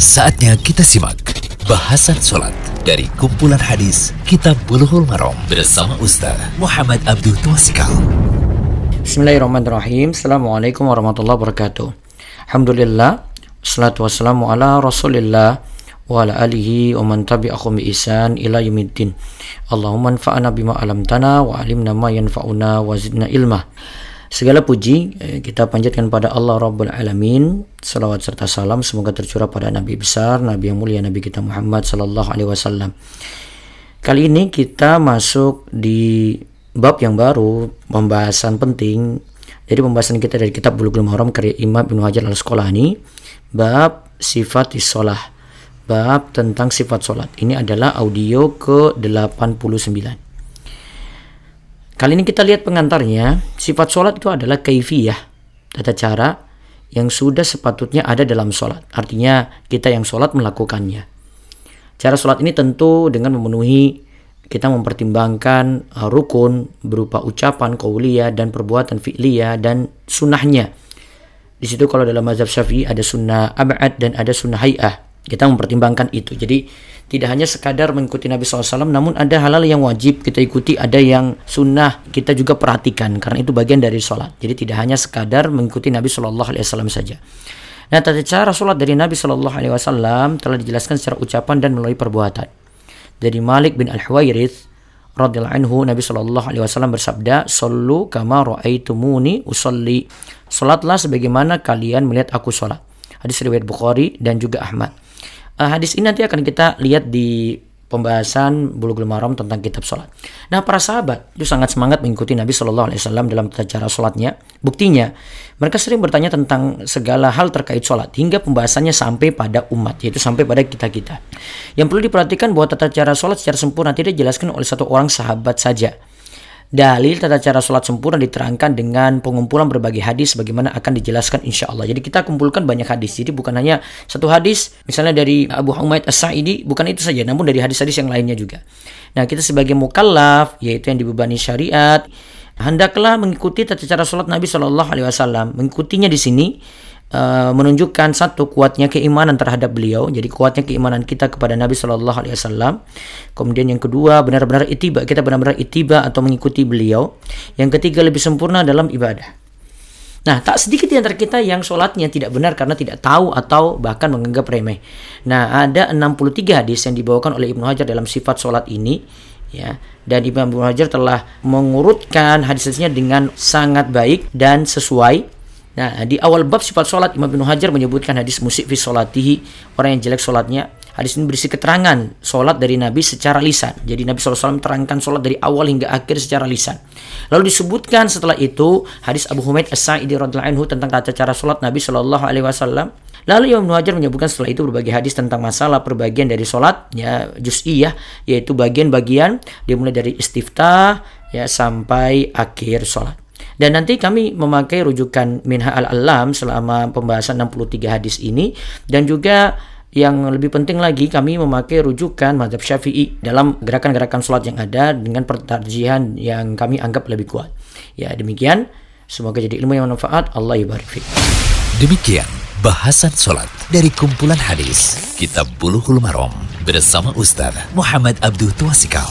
Saatnya kita simak bahasan sholat dari kumpulan hadis Kitab Bulughul Maram bersama Ustaz Muhammad Abdul Twasikal. Bismillahirrahmanirrahim. Assalamualaikum warahmatullahi wabarakatuh. Alhamdulillah. Salatu wassalamu ala rasulillah wa ala alihi wa man tabi'ahum bi ihsan ila yaumiddin. Allahumma anfa'na bima alamtana wa alimna ma yanfa'una wa zidna ilma. Segala puji eh, kita panjatkan pada Allah Rabbul Alamin. Salawat serta salam semoga tercurah pada Nabi besar, Nabi yang mulia, Nabi kita Muhammad Sallallahu Alaihi Wasallam. Kali ini kita masuk di bab yang baru, pembahasan penting. Jadi pembahasan kita dari kitab Bulughul Maram karya Imam Ibnu Hajar Al-Asqalani, bab sifat isolah, bab tentang sifat solat. Ini adalah audio ke-89. Kali ini kita lihat pengantarnya. Sifat sholat itu adalah kaifiyah, tata cara yang sudah sepatutnya ada dalam sholat. Artinya kita yang sholat melakukannya. Cara sholat ini tentu dengan memenuhi kita mempertimbangkan uh, rukun berupa ucapan, kauliyah, dan perbuatan fi'liyah dan sunnahnya. Di situ kalau dalam mazhab syafi'i ada sunnah abad dan ada sunnah hay'ah. Kita mempertimbangkan itu. Jadi tidak hanya sekadar mengikuti Nabi SAW, namun ada halal yang wajib kita ikuti, ada yang sunnah kita juga perhatikan, karena itu bagian dari sholat. Jadi tidak hanya sekadar mengikuti Nabi SAW saja. Nah, tata cara sholat dari Nabi SAW telah dijelaskan secara ucapan dan melalui perbuatan. Dari Malik bin Al-Huwairith radhiyallahu anhu Nabi wasallam bersabda, "Shallu kama raaitumuni usolli." Salatlah sebagaimana kalian melihat aku salat. Hadis riwayat Bukhari dan juga Ahmad. Uh, hadis ini nanti akan kita lihat di pembahasan Bulughul Maram tentang kitab sholat. Nah, para sahabat itu sangat semangat mengikuti Nabi Shallallahu Alaihi Wasallam dalam tata cara sholatnya. Buktinya, mereka sering bertanya tentang segala hal terkait sholat hingga pembahasannya sampai pada umat, yaitu sampai pada kita kita. Yang perlu diperhatikan bahwa tata cara sholat secara sempurna tidak dijelaskan oleh satu orang sahabat saja. Dalil tata cara sholat sempurna diterangkan dengan pengumpulan berbagai hadis bagaimana akan dijelaskan insya Allah. Jadi kita kumpulkan banyak hadis. Jadi bukan hanya satu hadis, misalnya dari Abu Humaid As-Sa'idi, bukan itu saja, namun dari hadis-hadis yang lainnya juga. Nah kita sebagai mukallaf, yaitu yang dibebani syariat, hendaklah mengikuti tata cara sholat Nabi Shallallahu Alaihi Wasallam. Mengikutinya di sini uh, menunjukkan satu kuatnya keimanan terhadap beliau. Jadi kuatnya keimanan kita kepada Nabi Shallallahu Alaihi Wasallam. Kemudian yang kedua benar-benar itiba. Kita benar-benar itiba atau mengikuti beliau. Yang ketiga lebih sempurna dalam ibadah. Nah, tak sedikit di antara kita yang sholatnya tidak benar karena tidak tahu atau bahkan menganggap remeh. Nah, ada 63 hadis yang dibawakan oleh Ibnu Hajar dalam sifat sholat ini ya. Dan Ibnu Hajar telah mengurutkan hadis-hadisnya dengan sangat baik dan sesuai Nah, di awal bab sifat sholat, Imam bin Hajar menyebutkan hadis musik fi sholatihi, orang yang jelek sholatnya. Hadis ini berisi keterangan sholat dari Nabi secara lisan. Jadi Nabi SAW terangkan sholat dari awal hingga akhir secara lisan. Lalu disebutkan setelah itu hadis Abu Humaid As-Sa'idi tentang tata cara sholat Nabi Shallallahu Alaihi Wasallam. Lalu Imam Hajar menyebutkan setelah itu berbagai hadis tentang masalah perbagian dari sholat ya juz'iyah yaitu bagian-bagian dimulai dari istiftah ya sampai akhir sholat. Dan nanti kami memakai rujukan Minha al-Alam selama pembahasan 63 hadis ini dan juga yang lebih penting lagi kami memakai rujukan madhab syafi'i dalam gerakan-gerakan sholat yang ada dengan pertarjihan yang kami anggap lebih kuat. Ya demikian, semoga jadi ilmu yang bermanfaat. Allah ibarik. Demikian bahasan sholat dari kumpulan hadis Kitab Bulughul Maram bersama Ustaz Muhammad Abdul Tuasikal.